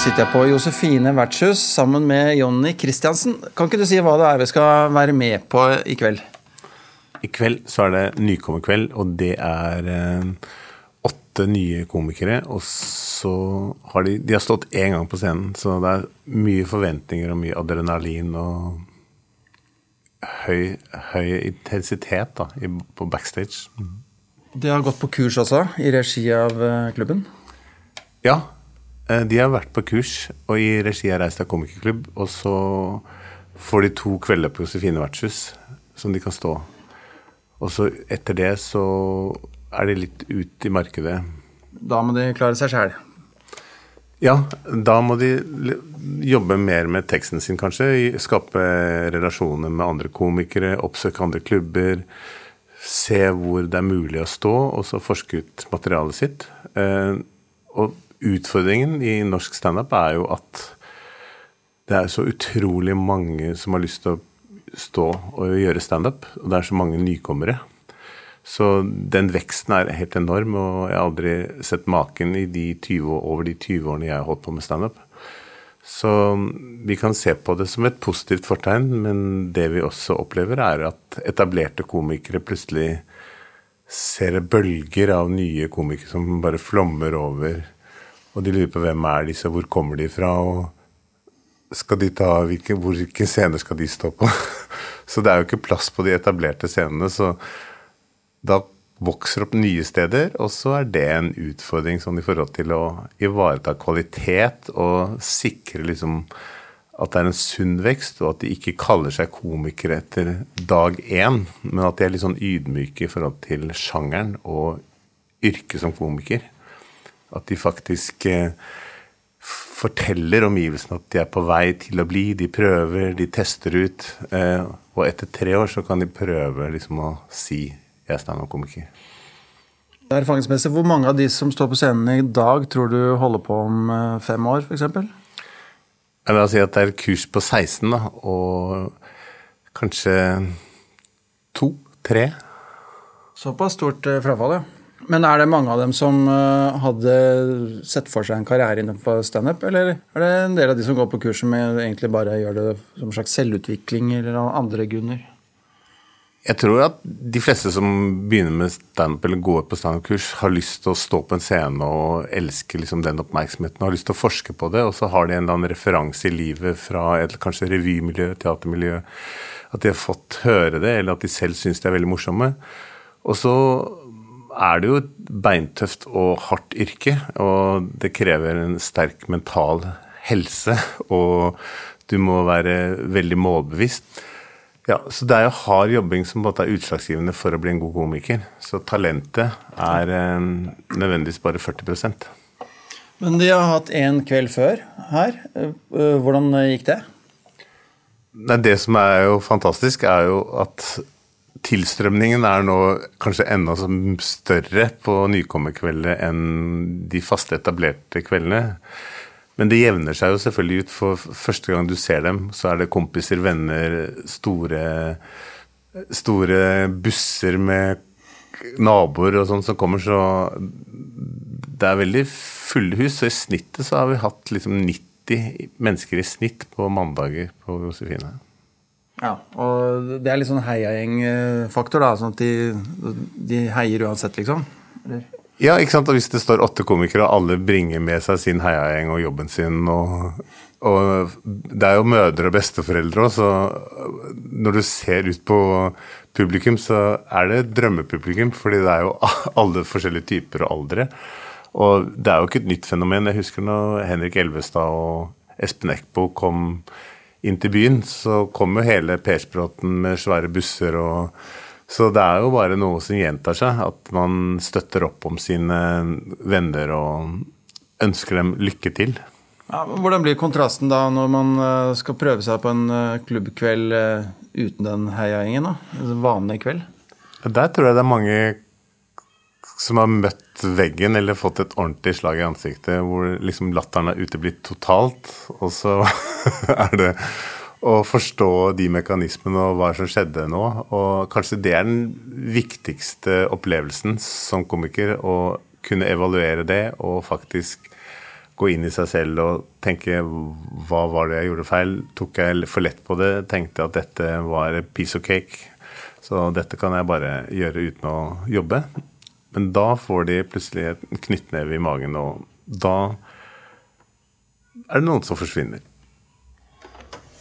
sitter jeg på Josefine vertshus sammen med Jonny Christiansen. Kan ikke du si hva det er vi skal være med på i kveld? I kveld så er det nykommerkveld, og det er eh, åtte nye komikere. Og så har de De har stått én gang på scenen, så det er mye forventninger og mye adrenalin og høy, høy intensitet da, på backstage. De har gått på kurs også, i regi av eh, klubben? Ja, de har vært på kurs og i regi av Reistad komikerklubb. Og så får de to kvelder på Josefine vertshus som de kan stå. Og så etter det så er de litt ut i markedet. Da må de klare seg sjæl? Ja, da må de jobbe mer med teksten sin, kanskje. Skape relasjoner med andre komikere, oppsøke andre klubber. Se hvor det er mulig å stå, og så forske ut materialet sitt. Eh, og utfordringen i norsk standup er jo at det er så utrolig mange som har lyst til å stå og gjøre standup, og det er så mange nykommere. Så den veksten er helt enorm, og jeg har aldri sett maken i de 20, over de 20 årene jeg har holdt på med standup. Så vi kan se på det som et positivt fortegn, men det vi også opplever, er at etablerte komikere plutselig ser bølger av nye komikere som bare flommer over. Og de lurer på hvem er disse, hvor kommer de fra, og skal de ta, hvilke, hvilke scener skal de stå på? Så det er jo ikke plass på de etablerte scenene. så da vokser opp nye steder, og så er det en utfordring sånn i forhold til å ivareta kvalitet og sikre liksom at det er en sunn vekst, og at de ikke kaller seg komikere etter dag én, men at de er litt sånn ydmyke i forhold til sjangeren og yrket som komiker. At de faktisk eh, forteller omgivelsene at de er på vei til å bli. De prøver, de tester ut. Eh, og etter tre år så kan de prøve liksom å si jeg er standup-komiker. Erfaringsmessig, hvor mange av de som står på scenen i dag, tror du holder på om eh, fem år, f.eks.? Jeg vil si at det er kurs på 16, da, og kanskje to-tre. Såpass stort frafall, ja. Men er det mange av dem som eh, hadde sett for seg en karriere innenfor standup, eller er det en del av de som går på kurs som egentlig bare gjør det som en slags selvutvikling eller av andre grunner? Jeg tror at de fleste som begynner med standup eller går på standup-kurs, har lyst til å stå på en scene og elske liksom den oppmerksomheten, har lyst til å forske på det, og så har de en eller annen referanse i livet fra et kanskje revymiljø, teatermiljø, at de har fått høre det, eller at de selv syns de er veldig morsomme. Og så er det jo et beintøft og hardt yrke, og det krever en sterk mental helse, og du må være veldig målbevisst. Ja, så det er jo hard jobbing som både er utslagsgivende for å bli en god komiker. Så talentet er eh, nødvendigvis bare 40% Men de har hatt en kveld før her. Eh, hvordan gikk det? Nei, det som er jo fantastisk, er jo at tilstrømningen er nå kanskje enda større på nykommerkveldene enn de faste, etablerte kveldene. Men det jevner seg jo selvfølgelig ut, for første gang du ser dem, så er det kompiser, venner, store, store busser med naboer og sånn som kommer, så det er veldig fulle hus. Så i snittet så har vi hatt liksom 90 mennesker i snitt på mandager på Josefine. Ja, og det er litt sånn heiagjengfaktor, da. Sånn at de, de heier uansett, liksom? Eller? Ja, ikke sant. Og hvis det står åtte komikere, og alle bringer med seg sin heiagjeng og jobben sin og, og det er jo mødre og besteforeldre òg, så når du ser ut på publikum, så er det drømmepublikum, fordi det er jo alle forskjellige typer og aldre. Og det er jo ikke et nytt fenomen. Jeg husker når Henrik Elvestad og Espen Eckbo kom inn til byen, så kommer jo hele Persbråten med svære busser og så det er jo bare noe som gjentar seg, at man støtter opp om sine venner og ønsker dem lykke til. Ja, hvordan blir kontrasten da når man eh, skal prøve seg på en eh, klubbkveld eh, uten den heiagjengen? En vanlig kveld? Der tror jeg det er mange som har møtt veggen eller fått et ordentlig slag i ansiktet hvor liksom latteren er uteblitt totalt, og så er det å forstå de mekanismene og hva som skjedde nå. Og kanskje det er den viktigste opplevelsen som komiker, å kunne evaluere det og faktisk gå inn i seg selv og tenke hva var det jeg gjorde feil? Tok jeg for lett på det? Tenkte at dette var piece of cake? Så dette kan jeg bare gjøre uten å jobbe. Men da får de plutselig et knyttneve i magen, og da er det noen som forsvinner.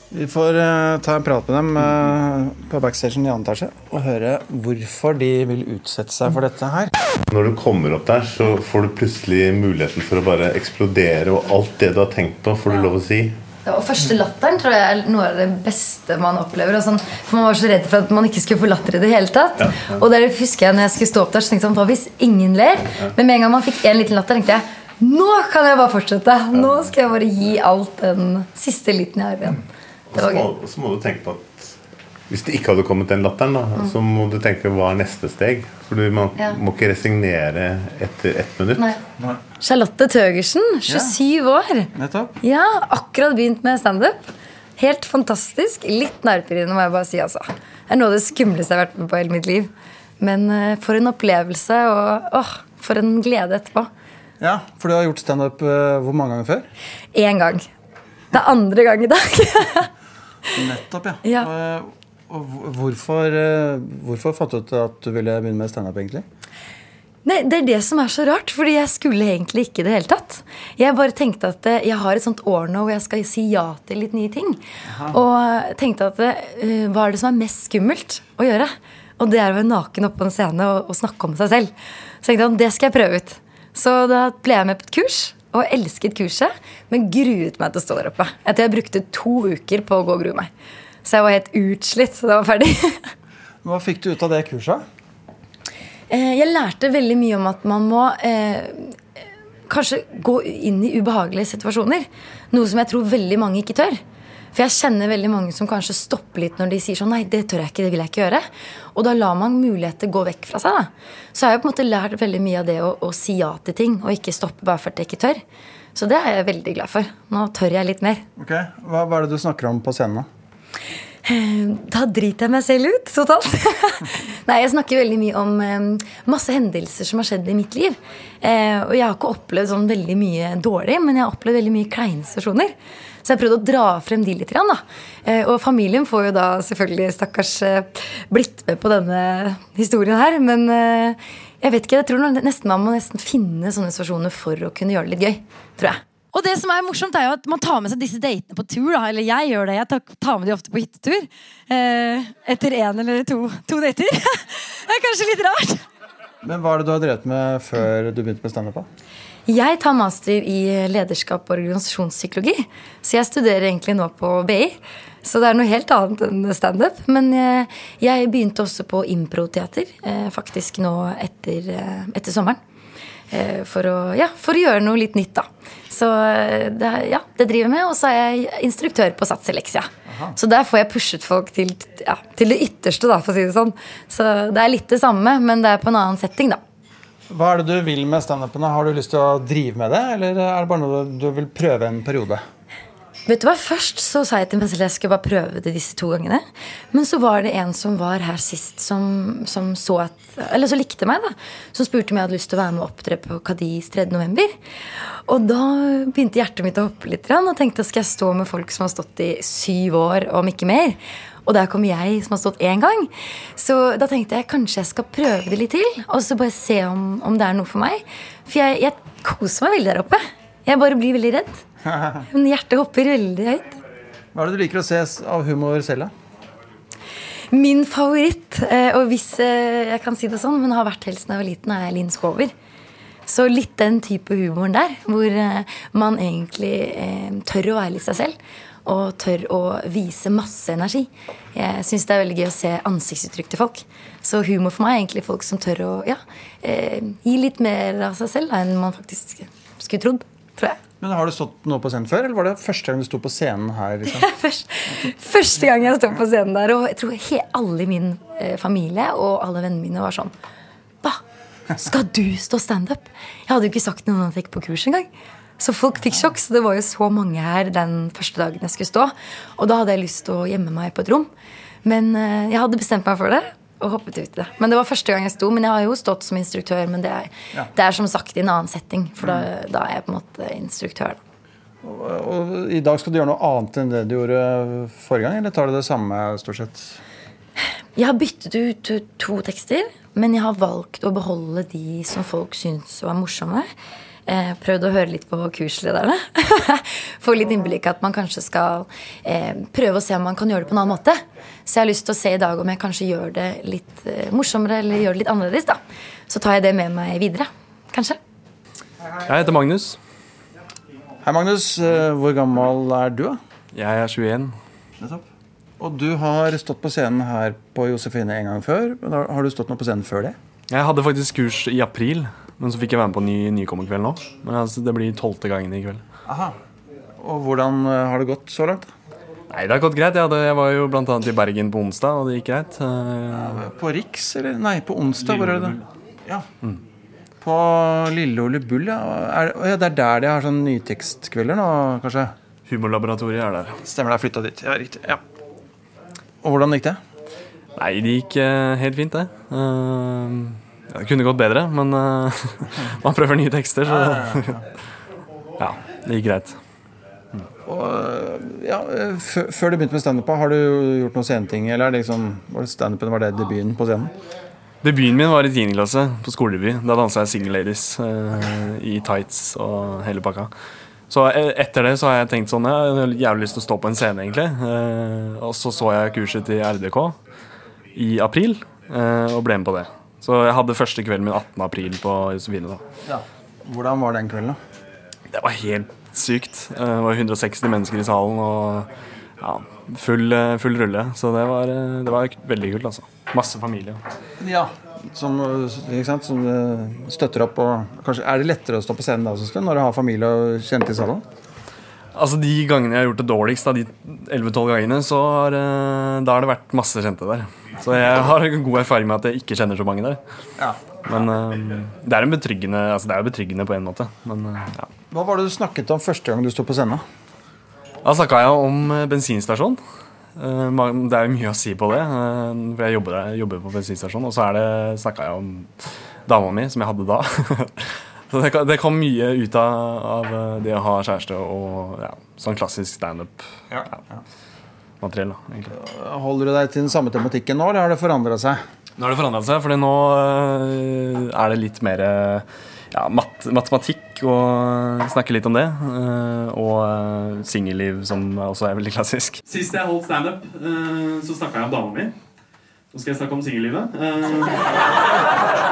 Vi får uh, ta en prat med dem uh, på backstagen i annen etasje og høre hvorfor de vil utsette seg for dette her. Når du kommer opp der, så får du plutselig muligheten for å bare eksplodere, og alt det du har tenkt på, får du lov å si. Ja, og Første latteren tror jeg er noe av det beste man opplever. Sånn, for Man var så redd for at man ikke skulle få latter i det hele tatt. Ja. Og der husker jeg når jeg skulle stå opp der, så tenkte jeg hva hvis ingen ler? Men med en gang man fikk en liten latter, tenkte jeg nå kan jeg bare fortsette. Nå skal jeg bare gi alt den siste liten jeg har igjen. Det var gøy. må, så må du tenke på at hvis det ikke hadde kommet den latteren, da, så må du tenke hva er neste steg? For du må, Ja. må ikke resignere etter ett minutt. Nei. Charlotte Tøgersen, 27 år. Nettopp. Ja, akkurat begynt med standup. Helt fantastisk. Litt nervepirrende, må jeg bare si. altså. Det er noe av det skumleste jeg har vært med på hele mitt liv. Men uh, for en opplevelse, og åh, for en glede etterpå. Ja, For du har gjort standup uh, hvor mange ganger før? Én gang. Det er andre gang i dag. Nettopp, ja. Ja. Og, og hvorfor, uh, hvorfor fant du ut at du ville begynne med standup, egentlig? Nei, Det er det som er så rart, fordi jeg skulle egentlig ikke i det hele tatt. Jeg bare tenkte at eh, jeg har et sånt år nå hvor jeg skal si ja til litt nye ting. Og tenkte at eh, hva er det som er mest skummelt å gjøre? Og det er å være naken oppe på en scene og, og snakke om seg selv. Så tenkte jeg at det skal jeg prøve ut. Så da ble jeg med på et kurs. Og elsket kurset, men gruet meg til å stå der oppe. Etter jeg brukte to uker på å gå og grue meg. Så jeg var helt utslitt da jeg var ferdig. Hva fikk du ut av det kurset? Eh, Jeg lærte veldig mye om at man må eh, kanskje gå inn i ubehagelige situasjoner. Noe som jeg tror veldig mange ikke tør. For jeg kjenner veldig mange som kanskje stopper litt når de sier sånn Nei, det tør jeg ikke, det vil jeg ikke gjøre. Og da lar man muligheter gå vekk fra seg. da. Så jeg har på en måte lært veldig mye av det å, å si ja til ting, og ikke stoppe bare fordi jeg ikke tør. Så det er jeg veldig glad for. Nå tør jeg litt mer. Ok, Hva, hva er det du snakker om på scenen? da? Da driter jeg meg selv ut totalt. Nei, jeg snakker veldig mye om eh, masse hendelser som har skjedd i mitt liv. Eh, og jeg har ikke opplevd sånn veldig mye dårlig, men jeg har opplevd veldig mye kleine situasjoner. Så jeg prøvde å dra frem de litt. Da. Eh, og familien får jo da selvfølgelig stakkars eh, blitt med på denne historien her. Men eh, jeg vet ikke, jeg tror nesten man må nesten finne sånne situasjoner for å kunne gjøre det litt gøy. tror jeg. Og det som er morsomt er jo at Man tar med seg disse datene på tur. Da. Eller jeg gjør det. Jeg tar, med de ofte på hyttetur. Eh, etter én eller to, to dater. det er kanskje litt rart. Men Hva er det du har drevet med før du begynte med standup? Jeg tar master i lederskap og organisasjonspsykologi. Så jeg studerer egentlig nå på BI. Så det er noe helt annet enn standup. Men eh, jeg begynte også på improteater eh, faktisk nå etter, eh, etter sommeren. Eh, For å, ja, for å gjøre noe litt nytt, da. Så eh, det, ja, det driver med. Og så er jeg instruktør på Sats Elexia. Så der får jeg pushet folk til, ja, til det ytterste, da, for å si det sånn. Så det er litt det samme, men det er på en annen setting, da. Hva er det du vil med standupene? Har du lyst til å drive med det, eller er det bare noe du vil prøve en periode? Vet du hva, Først så sa jeg til meg selv at jeg skulle bare prøve det disse to gangene. Men så var det en som var her sist, som, som så at Eller så likte meg, da. Som spurte om jeg hadde lyst til å være med og opptre på Kadis 3. november. Og da begynte hjertet mitt å hoppe litt og tenkte skal jeg stå med folk som har stått i syv år, om ikke mer. Og der kommer jeg som har stått én gang. Så da tenkte jeg kanskje jeg skal prøve det litt til. Og så bare se om, om det er noe for meg. For jeg, jeg koser meg veldig der oppe. Jeg bare blir veldig redd. Men hjertet hopper veldig høyt. Hva er det du liker å se av humor selv, da? Min favoritt, eh, og hvis eh, jeg kan si det sånn, men har vært helt siden jeg var liten, er Linn Skåber. Så litt den type humoren der, hvor eh, man egentlig eh, tør å være litt seg selv. Og tør å vise masse energi. Jeg syns det er veldig gøy å se ansiktsuttrykk til folk. Så humor for meg er egentlig folk som tør å ja, eh, gi litt mer av seg selv da, enn man faktisk skulle trodd. Tror jeg. Men Har du stått noe på scenen før, eller var det første gang du sto på scenen her? liksom? Først, første gang jeg sto på scenen der, og jeg tror alle i min eh, familie og alle vennene mine var sånn Hva? Skal du stå standup? Jeg hadde jo ikke sagt noe at jeg gikk på kurs engang. Så folk fikk sjokk. Så det var jo så mange her den første dagen jeg skulle stå. Og da hadde jeg lyst til å gjemme meg på et rom. Men eh, jeg hadde bestemt meg for det. Og hoppet ut i det. Men det var første gang jeg sto. Men jeg har jo stått som instruktør, men det er, Ja. det er som sagt i en annen setting. For da, da er jeg på en måte instruktør. Da. Og I dag skal du gjøre noe annet enn det du gjorde forrige gang, eller tar du det samme stort sett? Jeg har byttet ut to tekster, men jeg har valgt å beholde de som folk syns var morsomme. Eh, prøvd å høre litt på kurslederne. Få litt innblikk at man kanskje skal eh, prøve å se om man kan gjøre det på en annen måte. Så jeg har lyst til å se i dag om jeg kanskje gjør det litt eh, morsommere eller gjør det litt annerledes. da. Så tar jeg det med meg videre. Kanskje. Jeg heter Magnus. Hei, Magnus. Eh, Hvor gammel er du, da? Jeg er 21. Og du har stått på scenen her på Josefine en gang før. Har du stått noe på scenen før det? Jeg hadde faktisk kurs i april, men så fikk jeg være med på ny nykommerkveld nå. Men altså, det blir tolvte gangen i kveld. Aha. Og hvordan eh, har det gått så langt? Nei, det har gått greit. Jeg, hadde, jeg var jo annet i Bergen på onsdag, og det gikk greit. Ja, På Riks, eller? Nei, på onsdag. Hvor er det da? Ja. På Lille Ole Bull, ja. Er, ja. Det er der de har sånn nytekstkvelder nå, kanskje? Humorlaboratoriet er der. Stemmer det, jeg flytta dit. Ja, riktig. Ja. Og hvordan gikk det? Nei, det gikk eh, helt fint, det. Eh, det kunne gått bedre, men uh, man prøver nye tekster, så Ja, det gikk greit. Og, ja, eh, før, du begynte med standup, har du gjort noen sceneting? Eller er det liksom, var det standupen var det debuten på scenen? Debuten min var i 10. klasse, på skoledebut. Da dansa jeg Single Ladies uh, i tights og hele pakka. Så etter det så har jeg tenkt sånn Jeg har jævlig lyst til å stå på en scene, egentlig. Uh, og så så jeg kurset til RDK i april, eh, og ble med på det. Så jeg hadde første kvelden min 18. april på Josefine. da. Hvordan var den kvelden, da? Det var helt sykt. Eh, Det var 160 mennesker i salen og ja, full, eh, full rulle. Så det var, eh, det var veldig kult, altså. Masse familie. Ja. Som, sant? som støtter opp og kanskje, Er det lettere å stå på scenen da synes du, når du har familie og kjente i salen? Altså De gangene jeg har gjort det dårligst, av de 11-12 gangene, så har, eh, da har det vært masse kjente der. Så jeg har god erfaring med at jeg ikke kjenner så mange der. Ja. Men eh, det er jo betryggende Altså betryggende på en måte. Men eh, ja. Hva var det du snakket om første gang du sto på scenen? Da snakka jeg om bensinstasjon. Det er jo mye å si på det, for jeg jobber, der, jobber på bensinstasjon. Og så snakka jeg om dama mi, som jeg hadde da. Så det, kan- det kom mye ut av, av eh, det å ha kjæreste og ja, sånn klassisk standup-materiell. Ja. Holder du deg til den samme tematikken nå, eller har det forandra seg? Nå har det forandra seg, for nå eh, er det litt mer eh, ja, mat matematikk og snakke litt om det. og singelliv, som også er veldig klassisk. Sist jeg holdt standup, så snakka jeg om dama mi. Nå skal jeg snakke om singellivet.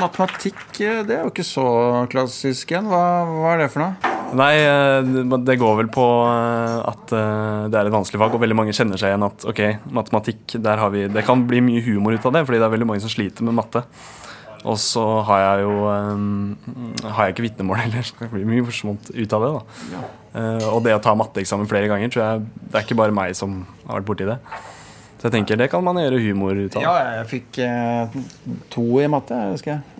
Matematikk eh, det er jo ikke så klassisk igjen. Hva, hva er det for noe? Nei, eh, det går vel på eh, at det er et vanskelig fag, og veldig mange kjenner seg igjen at ok, matematikk, vi Det kan bli mye humor ut av det, fordi det er veldig mange som sliter med matte. Og så har jeg jo Har jeg ikke vitnemål heller, så det blir mye morsomt ut av det. da. Eh, og det å ta matteeksamen flere ganger, tror jeg det er ikke bare meg som har vært borti det. Så jeg tenker det kan man gjøre humor ut av. Ja, jeg fikk eh, to i matte, husker jeg.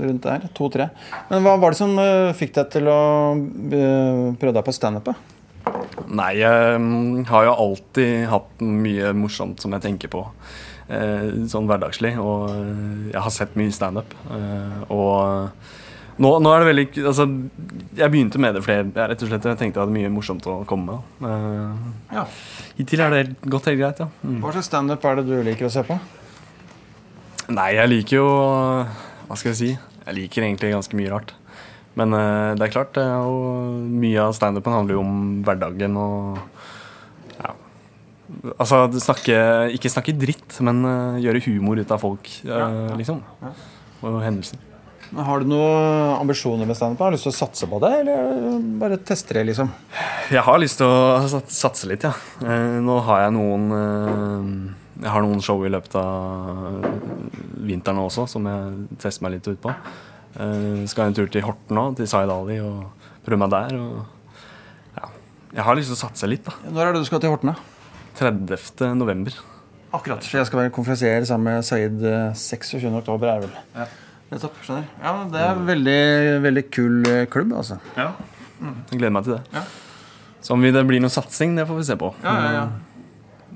Rundt der. To-tre. Men hva var det som eh, fikk deg til å eh, prøve deg på standup? da? Nei, jeg mm, har jo alltid hatt mye morsomt som jeg tenker på. Eh, sånn hverdagslig. Og eh, jeg har sett mye standup. Eh, og nå, nå er det veldig Altså, jeg begynte med det fordi jeg rett og slett jeg tenkte jeg hadde mye morsomt å komme med. Uh, Ja. hittil er det gått helt greit, ja. Mm. Hva slags standup er det du liker å se på? Nei, jeg liker jo Hva skal jeg si? Jeg liker egentlig ganske mye rart. Men uh, det er klart, det er jo, mye av standupen handler jo om hverdagen og ja. Altså snakke, ikke snakke dritt, men uh, gjøre humor ut av folk, ja, liksom. Og hendelser. Har du noen ambisjoner med standup? Har du lyst til å satse på det, eller bare teste det, liksom? Jeg har lyst til å satse litt, ja. Eh, nå har jeg noen eh, Jeg har noen show i løpet av vinteren også som jeg tester meg litt ut på. Jeg skal en tur til Horten nå, til Zaid Ali, og prøve meg der. Og, ja. Jeg har lyst til å satse litt, da. Når er det du skal til Horten? da? 30. november. Akkurat. For jeg skal være konferansier sammen med Saeed eh, 26. oktober, er det vel. Ja. Nettopp. Skjønner. Ja, men Det er en veldig, veldig kul eh, klubb, altså. Jeg gleder meg til det. Så om det blir noe satsing, det får vi se på. Ja, ja, ja.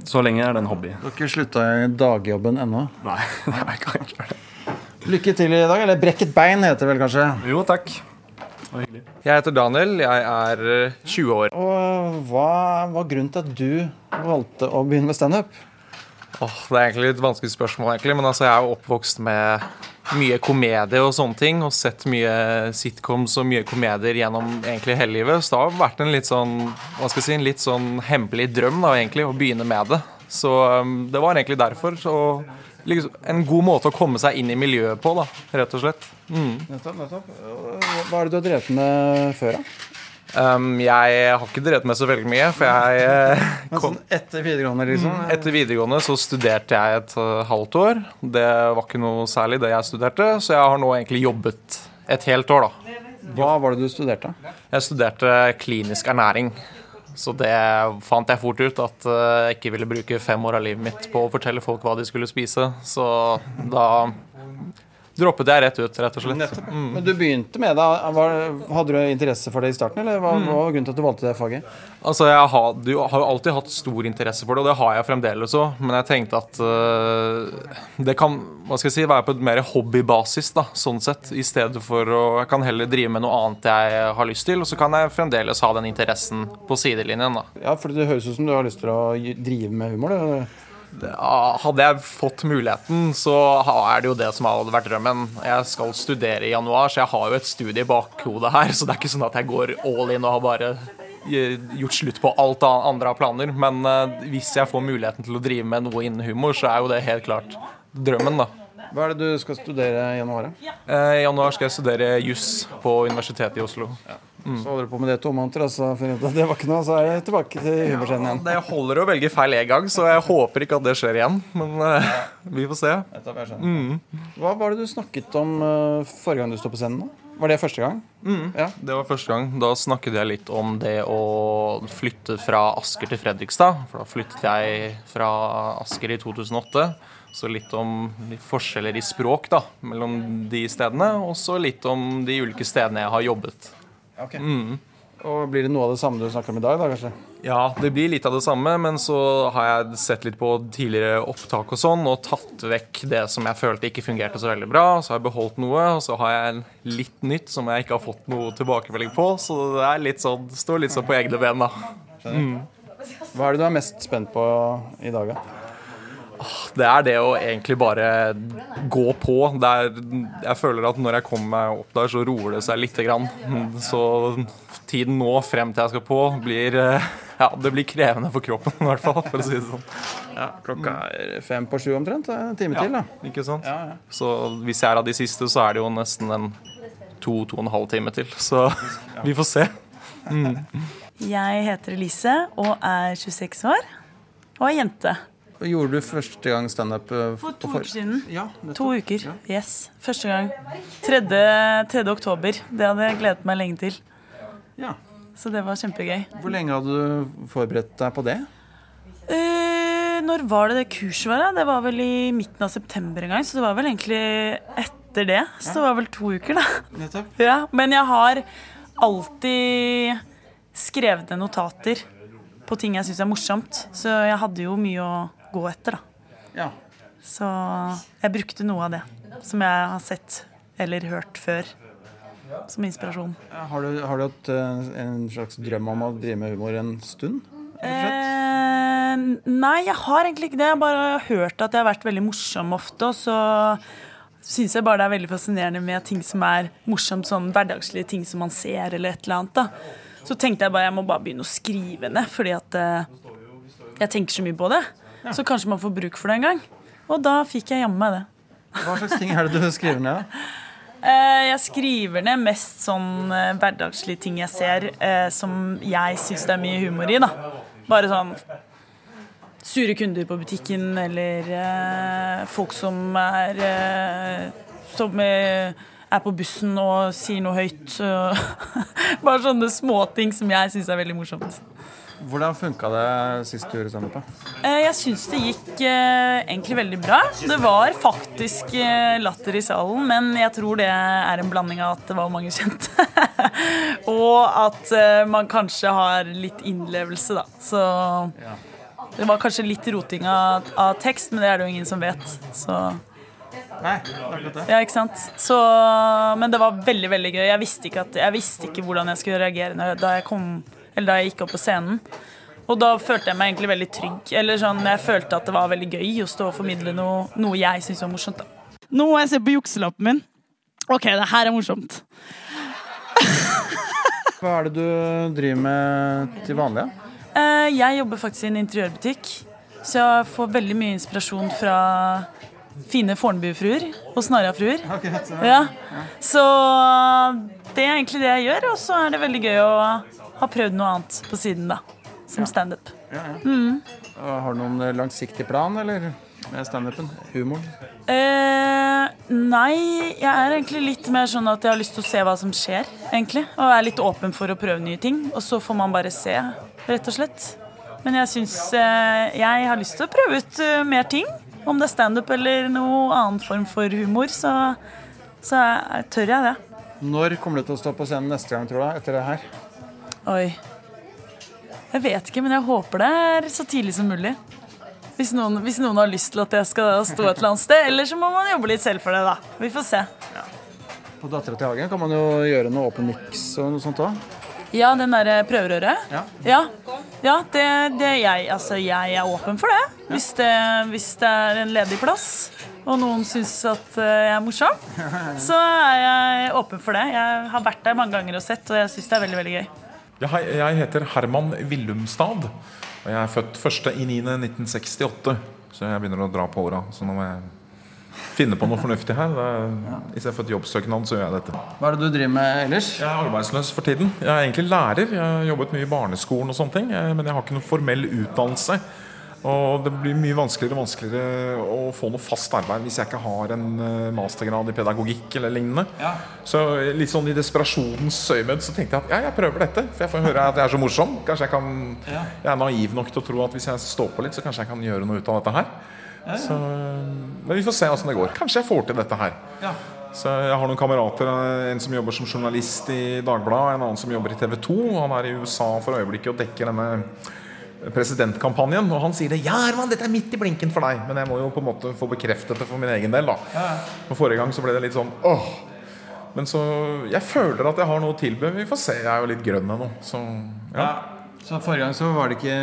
Så lenge er det en hobby. Du har ikke slutta i dagjobben ennå? Nei, jeg kan ikke gjøre det. Lykke til i dag. Eller brekket bein heter det vel kanskje. Jo, takk. Jeg heter Daniel. Jeg er eh, 20 år. Og hva var grunnen til at du valgte å begynne med standup? Åh, det er egentlig et vanskelig spørsmål, egentlig, men altså, jeg er jo oppvokst med mye komedie og sånne ting, og sett mye sitcoms og mye komedier gjennom egentlig hele livet. Så det har vært en litt sånn hva skal jeg si, en litt sånn hemmelig drøm da, egentlig, å begynne med det. Så um, det var egentlig derfor. Og liksom, en god måte å komme seg inn i miljøet på, da, rett og slett. Mm. Nettopp, nettopp. Hva er det du har drevet med før, da? Um, jeg har ikke drevet med så veldig mye, for jeg eh, Men kom, sånn etter videregående, liksom? Etter videregående så studerte jeg et uh, halvt år. Det var ikke noe særlig det jeg studerte, så jeg har nå egentlig jobbet et helt år, da. Hva var det du studerte? Jeg studerte klinisk ernæring. Så det fant jeg fort ut at uh, jeg ikke ville bruke fem år av livet mitt på å fortelle folk hva de skulle spise. Så da droppet jeg rett ut, rett og slett. Mm. Men du begynte med det. Hadde du interesse for det i starten, eller hva, hva var grunnen til at du valgte det faget? Altså, Jeg har, du har jo alltid hatt stor interesse for det, og det har jeg fremdeles òg. Men jeg tenkte at uh, det kan hva skal jeg si, være på et mer hobbybasis, da, sånn sett. I stedet for å Jeg kan heller drive med noe annet jeg har lyst til, og så kan jeg fremdeles ha den interessen på sidelinjen. da. Ja, for det høres ut som du har lyst til å drive med humor. Det. Ja, Hadde jeg fått muligheten, så er det jo det som hadde vært drømmen. Jeg skal studere i januar, så jeg har jo et studie i bakhodet her. Så det er ikke sånn at jeg går all in og har bare gjort slutt på alt andre har planer. Men uh, hvis jeg får muligheten til å drive med noe innen humor, så er jo det helt klart drømmen, da. Hva er det du skal studere i januar? Uh, I januar skal jeg studere juss på Universitetet i Oslo. Ja. Mm. Så holder du på med det to måneder, og så finner du ut at det var ikke noe, så er jeg tilbake til humorscenen igjen. Det holder å velge feil en gang, så jeg håper ikke at det skjer igjen. Men uh, vi får se. Mm. Hva var det du snakket om uh, forrige gang du sto på scenen? da? Var det første gang? Mm. Ja, det var første gang. Da snakket jeg litt om det å flytte fra Asker til Fredrikstad. For da flyttet jeg fra Asker i 2008. Så litt om forskjeller i språk da, mellom de stedene. Og så litt om de ulike stedene jeg har jobbet. Okay. Mm. Og Blir det noe av det samme du snakker om i dag? da, kanskje? Ja, det blir litt av det samme, men så har jeg sett litt på tidligere opptak og sånn, og tatt vekk det som jeg følte ikke fungerte så veldig bra. Så har jeg beholdt noe, og så har jeg litt nytt som jeg ikke har fått noe tilbakemelding på. Så det er litt sånn, står litt sånn på egne ben, da. Mm. Hva er det du er mest spent på i dag, da? Det er det å egentlig bare gå på. Er, jeg føler at når jeg kommer meg opp der, så roer det seg lite grann. Så tiden nå frem til jeg skal på, blir ja, det blir krevende for kroppen, i hvert fall. for å si det sånn. Ja, Klokka er fem på sju omtrent. En time ja, til, da. Ikke sant? Ja, ja. Så hvis jeg er av de siste, så er det jo nesten en to-to og en halv time til. Så vi får se. Mm. Jeg heter Elise og er 26 år og er jente. Gjorde du første gang standup? uh, For to uker siden. Ja. To uker. Yes. Første gang. 3. 3. oktober. Det hadde jeg gledet meg lenge til. Ja. Så det var kjempegøy. Hvor lenge hadde du forberedt deg på det? Eh, når var det det kurset var? Det var vel i midten av september en gang. Så det var vel egentlig etter det. Så det var vel to uker, da. Nettopp. Ja, Men jeg har alltid skrevet ned notater på ting jeg syns er morsomt. Så jeg hadde jo mye å gå etter, da. Ja. Så jeg brukte noe av det som jeg har sett eller hørt før, som inspirasjon. Har du, har du hatt uh, en slags drøm om å drive med humor en stund? Eh, nei, jeg har egentlig ikke det. Jeg har bare hørt at jeg har vært veldig morsom ofte. Og så syns jeg bare det er veldig fascinerende med ting som er morsomt, sånn hverdagslige ting som man ser, eller et eller annet. da. Så tenkte jeg bare jeg må bare begynne å skrive ned, fordi at eh, jeg tenker så mye på det. Så kanskje man får bruk for det en gang. Og da fikk jeg jammen meg det. Hva slags ting er det du skriver ned? Eh, Jeg skriver ned mest sånn eh, hverdagslige ting jeg ser eh, som jeg syns det er mye humor i. da. Bare sånn sure kunder på butikken, eller folk som er Som er på bussen og sier noe høyt. Bare sånne småting som jeg syns er veldig morsomt. Hvordan funka det sist du gjorde standup? Eh, Jeg syns det gikk eh, egentlig veldig bra. Det var faktisk eh, latter i salen, men jeg tror det er en blanding av at det var mange kjente. og at man kanskje har litt innlevelse, da. Så Det var kanskje litt roting av, av tekst, men det er det jo ingen som vet. Så Nei, akkurat det. ja, ikke sant? Så, men det var veldig veldig gøy. Jeg visste ikke, at, jeg visste ikke hvordan jeg skulle reagere da jeg, kom, eller da jeg gikk opp på scenen. Og da følte jeg meg egentlig veldig trygg. Eller sånn, Jeg følte at det var veldig gøy å stå og formidle noe, noe jeg syntes var morsomt. da. Nå må jeg se på jukselappen min. Ok, det her er morsomt. Hva er det du driver med til vanlig? Eh, jeg jobber faktisk i en interiørbutikk, så jeg får veldig mye inspirasjon fra fine Fornebu-fruer og Snarafruer. Ja. Så det er egentlig det jeg gjør, og så er det veldig gøy å ha prøvd noe annet på siden, da. Som standup. Og Har du noen langsiktig plan, eller? Med standupen? Humoren? Eh, nei, jeg er egentlig litt mer sånn at jeg har lyst til å se hva som skjer, egentlig. Og er litt åpen for å prøve nye ting. Og så får man bare se, rett og slett. Men jeg syns eh, jeg har lyst til å prøve ut uh, mer ting. Om det er standup eller noe annen form for humor, så, så jeg, tør jeg det. Når kommer du til å stå på scenen neste gang, tror du? Etter det her? Oi. Jeg vet ikke, men jeg håper det er så tidlig som mulig. Hvis noen, hvis noen har lyst til at jeg skal stå et eller annet sted. Eller så må man jobbe litt selv for det, da. Vi får se. På Dattera til Hagen kan man jo gjøre noe åpen mix og noe sånt òg. Ja, den derre prøverøret? Ja. Ja, ja det, det jeg, altså, jeg er åpen for det. Hvis, det. hvis det er en ledig plass, og noen syns at eh, jeg er morsom, så er jeg åpen for det. Jeg har vært der mange ganger og sett, og jeg syns det er veldig veldig gøy. Ja, jeg heter Herman Willumstad. Og jeg er født 1.9.1968, så jeg begynner å dra på åra. Så nå må jeg finne på noe fornuftig her. Er, Hvis jeg har fått jobbsøknad, så gjør jeg dette. Hva er det du driver med ellers? Jeg er arbeidsløs for tiden. Jeg er egentlig lærer. Jeg har jobbet mye i barneskolen og sånne ting. eh, Men jeg har ikke noen formell utdannelse. Og det blir mye vanskeligere og vanskeligere å få noe fast arbeid hvis jeg ikke har en eh, mastergrad i pedagogikk eller lignende. Så eh, litt sånn i desperasjonens øyemed så tenkte jeg at ja, jeg prøver dette. For jeg får høre at jeg er så morsom. Kanskje jeg kan Jeg er naiv nok til å tro at hvis jeg står på litt, så kanskje jeg kan gjøre noe ut av dette her. Så, men vi får se åssen det går. Kanskje jeg får til dette her. Så Jeg har noen kamerater. En som jobber som journalist i Dagbladet, en annen som jobber i TV 2. Han er i USA for øyeblikket og dekker denne presidentkampanjen. Og han sier det. Ja, Herman, dette er midt i blinken for deg. Men jeg må jo på en måte få bekreftet det for min egen del. da For Forrige gang så ble det litt sånn åh. Men så Jeg føler at jeg har noe å tilby. Vi får se. Jeg er jo litt grønn ennå. Så ja. Så Forrige gang så var det ikke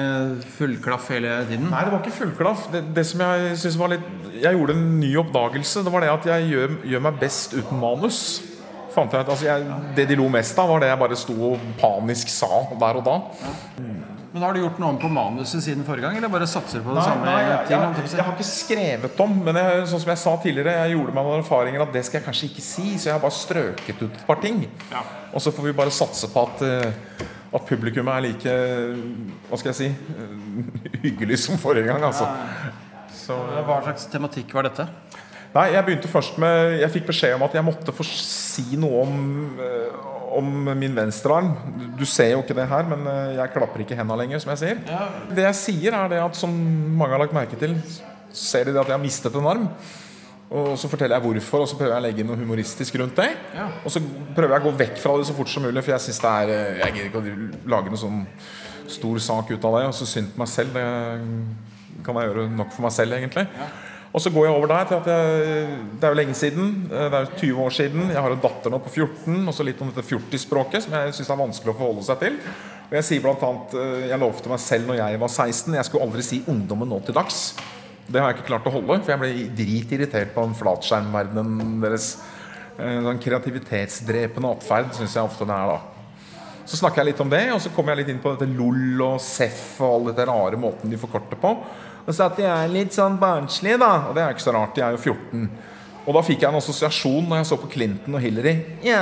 fullklaff hele tiden? Nei, det var ikke fullklaff. Det, det som jeg synes var litt Jeg gjorde en ny oppdagelse. Det var det at jeg gjør, gjør meg best uten manus. Fant jeg ut, altså jeg, Det de lo mest av, var det jeg bare sto og panisk sa der og da. Men Har du gjort noe om på manuset siden forrige gang, eller bare satser på det Nei, samme? nei, jeg, jeg, jeg jeg har ikke skrevet om, men jeg, sånn som jeg sa tidligere, jeg gjorde meg noen erfaringer at det skal jeg kanskje ikke si, så jeg har bare strøket ut et par ting. Og så får vi bare satse på at, eh, at publikum er like Hva skal jeg si eh, hyggelig som forrige gang, altså. Så, Hva slags tematikk var dette? Nei, jeg begynte først med Jeg fikk beskjed om at jeg måtte få si noe om, eh, om min venstrearm. Du- ser jo ikke det her, men eh, jeg klapper ikke henda lenger, som jeg sier. Det jeg sier, er det at som mange har lagt merke til, ser de det at jeg har mistet en arm. Og så forteller jeg hvorfor, og så prøver jeg å legge noe humoristisk rundt det. Og så prøver jeg å gå vekk fra det så fort som mulig, for jeg synes det er eh, Jeg gidder ikke å lage noe sånn stor sak ut av det. Og så synd på meg selv. Det kan jeg gjøre nok for meg selv, egentlig. Og så går jeg over der at jeg, det er jo lenge siden. eh, Det er jo 20 år siden. Jeg har en datter nå på 14, og så litt om dette fjortisspråket, som jeg syns er vanskelig å forholde seg til. Og jeg sier blant annet eh, Jeg lovte meg selv når jeg var 16 Jeg skulle aldri si 'ungdommen nå til dags'. Det har jeg ikke klart å holde, for jeg ble dritirritert på den flatskjermverdenen deres. Eh, Sånn kreativitetsdrepende atferd syns jeg ofte det er, da. Så snakker jeg litt om det, og så kommer jeg litt inn på dette LOL og SEF og all dette rare måten de forkorter på. Og så at de er litt sånn barnslige, da. Og det er ikke så rart, de er jo 14. Og da fikk jeg en assosiasjon når jeg så på Clinton og Hillary. Ja,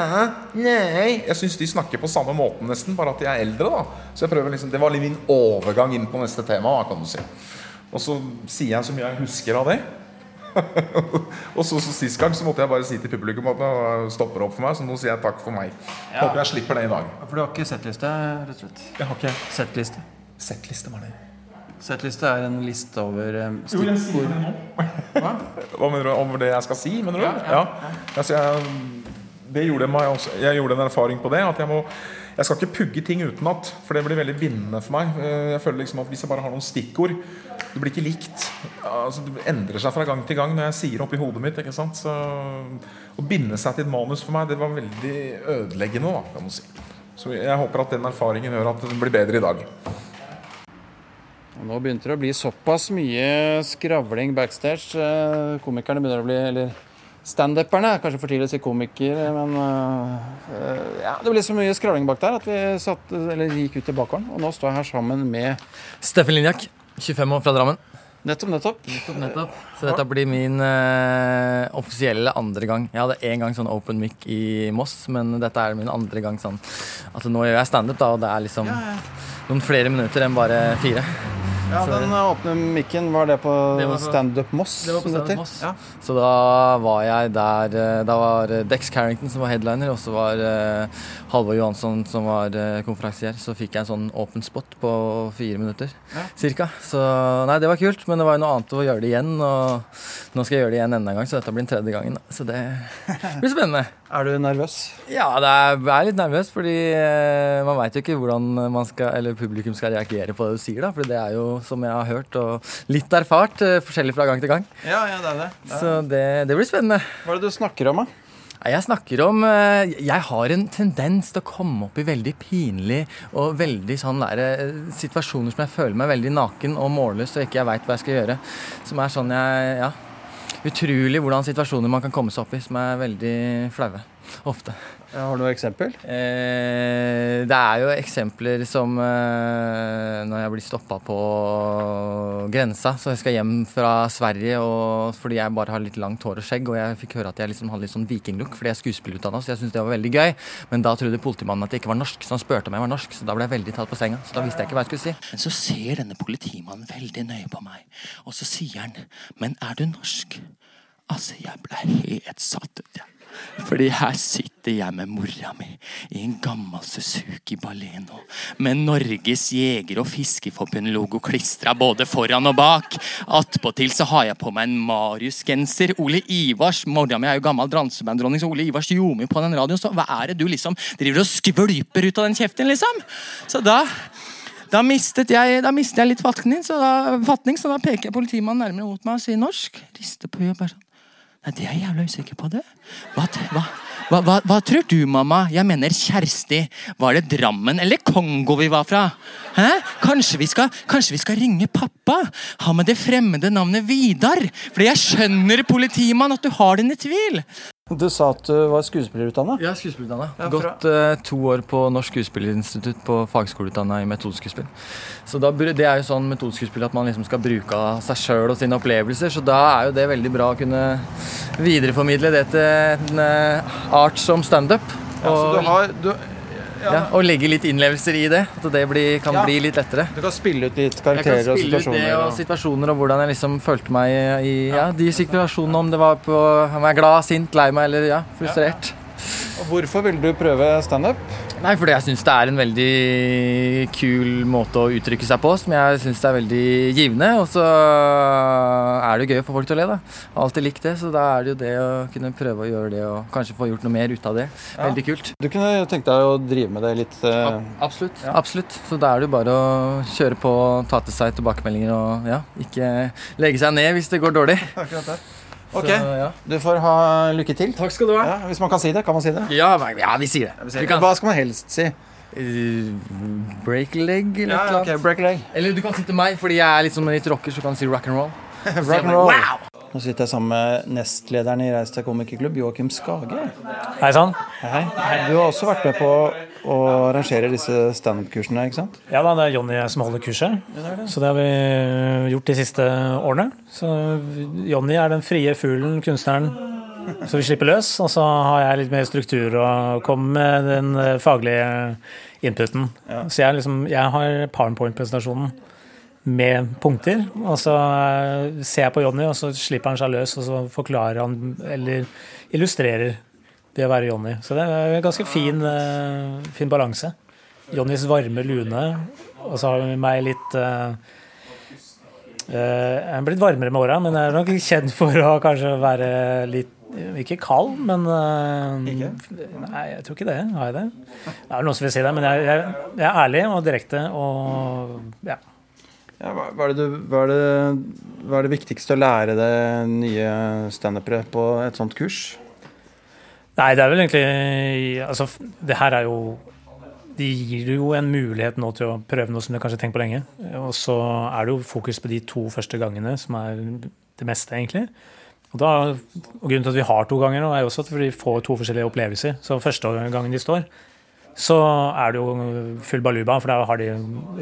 nei Jeg syns de snakker på samme måten, nesten, bare at de er eldre, da. Så jeg prøver liksom Det var litt min overgang inn på neste tema, kan du si. Og så sier jeg så mye jeg husker av det. og så, så Sist gang så måtte jeg bare si til publikum at nå stopper det opp for meg, så nå sier jeg takk for meg. Håper jeg slipper det i dag. For du har ikke settliste, rett og slett? Jeg har ikke Settliste. settliste, var det. Settliste er en liste over eh, stikkord. Hva? Hva mener du om det jeg skal si? Mener du? Ja, Altså, jeg, det gjorde meg også, jeg gjorde en erfaring på det. At jeg må, Jeg skal ikke pugge ting utenat, for det blir veldig bindende for meg. Eh, jeg føler liksom at Hvis jeg bare har noen stikkord Det blir ikke likt. Altså, det endrer seg fra gang til gang når jeg sier oppi hodet mitt. ikke sant? Så Å binde seg til et manus for meg, det var veldig ødeleggende. da, kan man si. Så jeg håper at den erfaringen gjør at det blir bedre i dag. Nå begynte det å bli såpass mye skravling backstage. Eh, Komikerne begynner å bli Eller standuperne. Kanskje for tidlig å si komiker, men uh, ja, det ble så mye skravling bak der at vi satt, eller gikk ut til bakgården. Og nå står jeg her sammen med Steffen Linjak, 25 år fra Drammen. Nettopp, nettopp. nettopp, nettopp. Så dette blir min uh, offisielle andre gang. Jeg hadde én gang sånn open mic i Moss, men dette er min andre gang sånn Altså nå gjør jeg standup, da, og det er liksom ja, ja. noen flere minutter enn bare fire. Ja, så, Den åpne mikken, var det på, på Standup Moss? Det var på Standup Moss. Ja. Så da var jeg der eh, Da var eh, Dex Carrington som var headliner, og så var uh, Halvor Johansson som var uh, konferansier. Så fikk jeg en sånn åpen spot på fire minutter ja. cirka. Så nei, det var kult, men det var jo noe annet å gjøre det igjen. Og nå skal jeg gjøre det igjen enda en gang, så dette blir den tredje gangen. Så det blir spennende. Er du nervøs? Ja, det er, jeg er litt nervøs, fordi uh, man veit jo ikke hvordan man skal, eller publikum skal reagere på det du sier, da. For det er jo som jeg har hørt og litt erfart, uh, forskjellig fra gang til gang. Ja, ja, det er det. det er. Så det, det, blir spennende. Hva er det du snakker om, da? Jeg snakker om uh, Jeg har en tendens til å komme opp i veldig pinlig og veldig sånn der, uh, situasjoner som jeg føler meg veldig naken og målløs og ikke jeg veit hva jeg skal gjøre. Som er sånn jeg Ja. Utrolig hvordan situasjoner man kan komme seg opp i som er veldig flaue. Ofte. Ja, har du noe eksempel? Eh, det er jo eksempler som eh, når jeg blir stoppa på grensa. Så jeg skal hjem fra Sverige og, fordi jeg bare har litt langt hår og skjegg. Og jeg fikk høre at jeg liksom hadde litt sånn vikinglook fordi jeg er skuespillerutdanna. Så jeg syntes det var veldig gøy. Men da trodde politimannen at jeg ikke var norsk, så han spurte om jeg var norsk. Så da ble jeg veldig tatt på senga. Så da visste jeg ikke hva jeg skulle si. Men så ser denne politimannen veldig nøye på meg, og så sier han Men er du norsk? Altså, jeg ble helt satt ut, jeg. Fordi her sitter jeg med mora mi i en gammel Suzuki Baleno med Norges jeger- og fiskeforbund-logo klistra både foran og bak. Attpåtil så har jeg på meg en Marius-genser. Ole Ivars Mora mi er jo gammel dansebandronning, så Ole Ivars ljomer på den radioen. Så hva er det du liksom driver og skvulper ut av den kjeften, liksom? Så da da mistet, jeg, da mistet jeg litt fatning så, da, fatning, så da peker politimannen nærmere mot meg og sier norsk. Rister på huet. sånn. Nei, det er jeg jævla usikker på, det. Hva, hva, hva, hva, tror du, mamma? Jeg mener Kjersti. Var det Drammen eller Kongo vi var fra? Hæ? Kanskje vi skal, kanskje vi skal ringe pappa? Ha med det fremmede navnet Vidar? For jeg skjønner, politimann, at du har dine tvil. Du sa at du var skuespillerutdanna? Ja, skuespillerutdanna. Ja, Gått uh, to år på Norsk Skuespillerinstitutt på fagskoleutdanna i metodeskuespill. Så da, Det er jo sånn metodeskuespill at man liksom skal bruke av seg sjøl og sine opplevelser. Så da er jo det veldig bra å kunne videreformidle det til en uh, art som standup. Ja, så du har, du, ja. og legge litt innlevelser i det. At det blir, kan bli litt lettere. Du kan spille ut litt karakterer og situasjoner. Ut Det og situasjoner og hvordan jeg liksom følte meg i ja, de situasjonene. Om det var på om jeg er glad, sint, lei meg eller ja, frustrert. Hvorfor ville du prøve standup? Fordi jeg syns det er en veldig kul måte å uttrykke seg på, som jeg syns er veldig givende. Og så er det gøy å få folk til å le, da. Alltid likt det, så da er det jo det å kunne prøve å gjøre det og kanskje få gjort noe mer ut av det. Ja. Veldig kult. Du kunne tenkt deg å drive med det litt uh... Absolutt. Ja. Absolutt. Så da er det jo bare å kjøre på, ta til seg tilbakemeldinger og ja, ikke legge seg ned hvis det går dårlig. Akkurat det. Ok, så, ja. Du får ha lykke til. Takk skal du ha. Ja, hvis man kan si det, kan man si det? Ja, ja vi sier det. Vi Hva skal man helst si? Uh, break leg eller ja, okay, break leg. Eller du kan si til meg, fordi jeg er litt, som litt rocker, så kan du si rock and roll. rock and roll. Wow! Nå sitter jeg sammen med nestlederen i Reis til komikerklubb, Joakim Skage. Hei sann. Hei. Du har også vært med på å arrangerer disse standup-kursene, ikke sant? Ja da, det er Jonny som holder kurset. Det det. Så det har vi gjort de siste årene. Så Jonny er den frie fuglen, kunstneren, så vi slipper løs. Og så har jeg litt mer struktur og kommer med den faglige inputen. Ja. Så jeg, liksom, jeg har powerpoint-presentasjonen med punkter. Og så eh, ser jeg på Jonny, og så slipper han seg løs, og så forklarer han eller illustrerer det å være Jonny. Så det er en ganske fin, eh, fin balanse. Jonnys varme lune, og så har vi meg litt uh, uh, Jeg er blitt varmere med åra, men jeg er nok kjent for å kanskje være litt Ikke kald, men uh, Nei, jeg tror ikke det. Har jeg det? Det er noen som vil si det, men jeg, jeg, jeg er ærlig og direkte og ja. ja hva, er du, hva, er det, hva, er det, viktigste å lære det nye standupere på et sånt kurs? Nei, det er vel egentlig Altså, det her er jo de gir jo en mulighet nå til å prøve noe som du kanskje har tenkt på lenge. Og så er det jo fokus på de to første gangene, som er det meste, egentlig. Og, da, og Grunnen til at vi har to ganger, nå er jo også at vi får to forskjellige opplevelser. Så første gangen de står, så er det jo full baluba, for da har de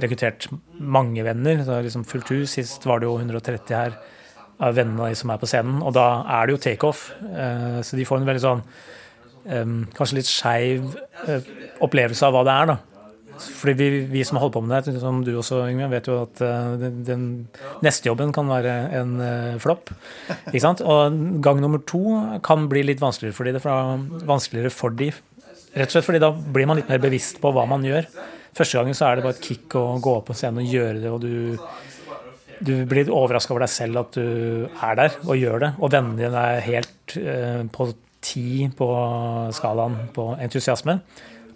rekruttert mange venner. Så det er liksom fullt hus. Sist var det jo 130 her av vennene som er på scenen. Og da er det jo takeoff. Eh, så de får en veldig sånn kanskje litt skeiv eh, opplevelse av hva det er. da. Fordi vi, vi, som har holdt på med det, som du også, Yngve, vet jo at uh, den, den neste jobben kan være en uh, flopp. Og gang nummer to kan bli litt vanskeligere fordi det er vanskeligere for de. Rett og slett fordi da blir man litt mer bevisst på hva man gjør. Første gangen så er det bare et kick å gå opp på scenen og gjøre det, og du, du blir overraska over deg selv at du er der og gjør det. Og vennene dine er helt uh, på ti på skalaen på entusiasme.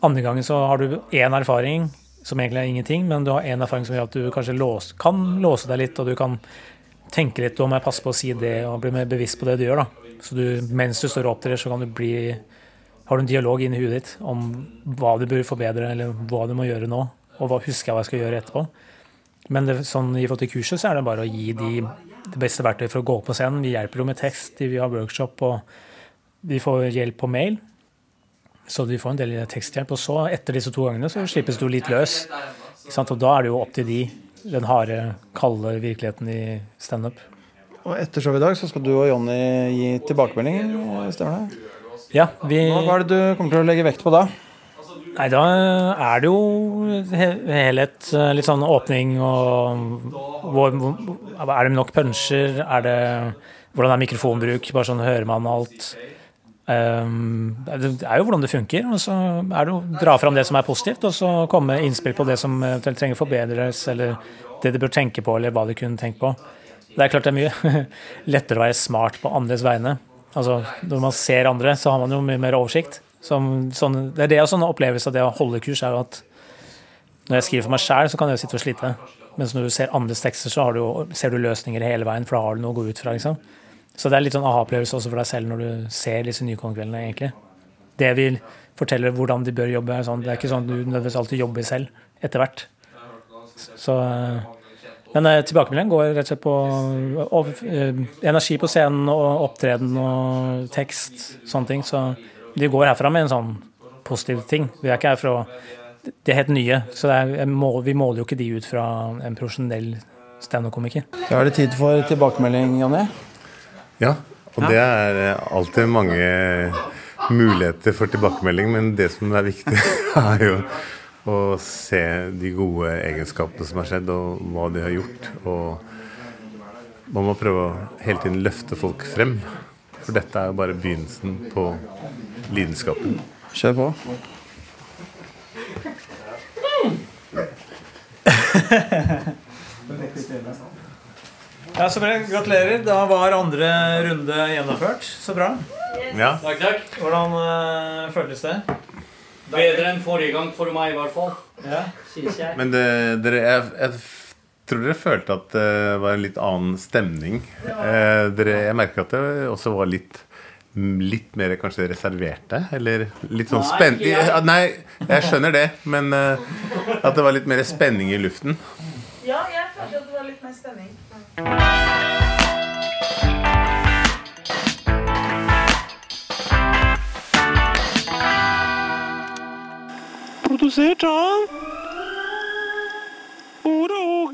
Andre gangen så har du én erfaring som egentlig er ingenting, men du har én erfaring som gjør at du kanskje lås, kan låse deg litt, og du kan tenke litt om jeg passer på å si det, og bli mer bevisst på det du gjør. da. Så du, mens du står og opptrer, så kan du bli har du en dialog inni huet ditt om hva du bør forbedre, eller hva du må gjøre nå, og hva husker jeg hva jeg skal gjøre etterpå. Men det, sånn, i forhold til kurset så er det bare å gi de det beste verktøyet for å gå på scenen. Vi hjelper jo med tekst, vi har workshop, og vi får hjelp på mail. Så de får en del teksthjelp. Og så, etter disse to gangene, så slippes du litt løs. Og da er det jo opp til de, den harde, kalde virkeligheten i standup. Og etter showet i dag så skal du og Jonny gi tilbakemelding, stemmer det? Ja, vi... Hva er det du kommer til å legge vekt på da? Nei, da er det jo helhet. Litt sånn åpning og hvor, Er det nok punsjer? Er det Hvordan er mikrofonbruk? Bare sånn hører man alt. Um, det er jo hvordan det funker. og Så er det å dra fram det som er positivt, og så komme med innspill på det som trenger forbedres, eller det de bør tenke på, eller hva de kunne tenkt på. Det er klart det er mye lettere å være smart på andres vegne. Altså, Når man ser andre, så har man jo mye mer oversikt. Sånn, det er det og sånn opplevelse av det å holde kurs, er jo at når jeg skriver for meg sjæl, så kan jeg sitte og slite. Mens når du ser andres tekster, så du, ser du løsninger hele veien, for da har du noe å gå ut fra. liksom. Så det er litt sånn aha-opplevelse også for deg selv når du ser disse Nykongkveldene, egentlig. Det vil fortelle hvordan de bør jobbe. Sånn. Det er ikke sånn at du nødvendigvis alltid jobber selv etter hvert. Så, men eh, tilbakemeldingen går rett og slett på og, og, energi på scenen og opptreden og tekst, sånne ting. Så de går herfra med en sånn positiv ting. Vi er ikke her for å De er helt nye, så er, vi måler jo ikke de ut fra en profesjonell standup-komiker. Da er det tid for tilbakemelding, Jonny. Ja, og det er alltid mange muligheter for tilbakemelding, men det som er viktig, er jo å se de gode egenskapene som har skjedd, og hva de har gjort. Og man må prøve å hele tiden løfte folk frem. For dette er jo bare begynnelsen på lidenskapen. Kjør på. Ja, så bra. Gratulerer. Da var andre runde gjennomført. Så bra. Ja. Takk, takk. Hvordan uh, føles det? Bedre enn forrige gang, for meg i hvert fall. Ja. Synes jeg. Men det, dere, jeg, jeg, tror dere følte at det var en litt annen stemning. Eh, dere, jeg merker at det også var litt Litt mer kanskje reserverte? Eller litt sånn spenning Nei, jeg skjønner det, men uh, at det var litt mer spenning i luften. Ja, jeg følte at det var litt mer spenning. Producer John? Udo,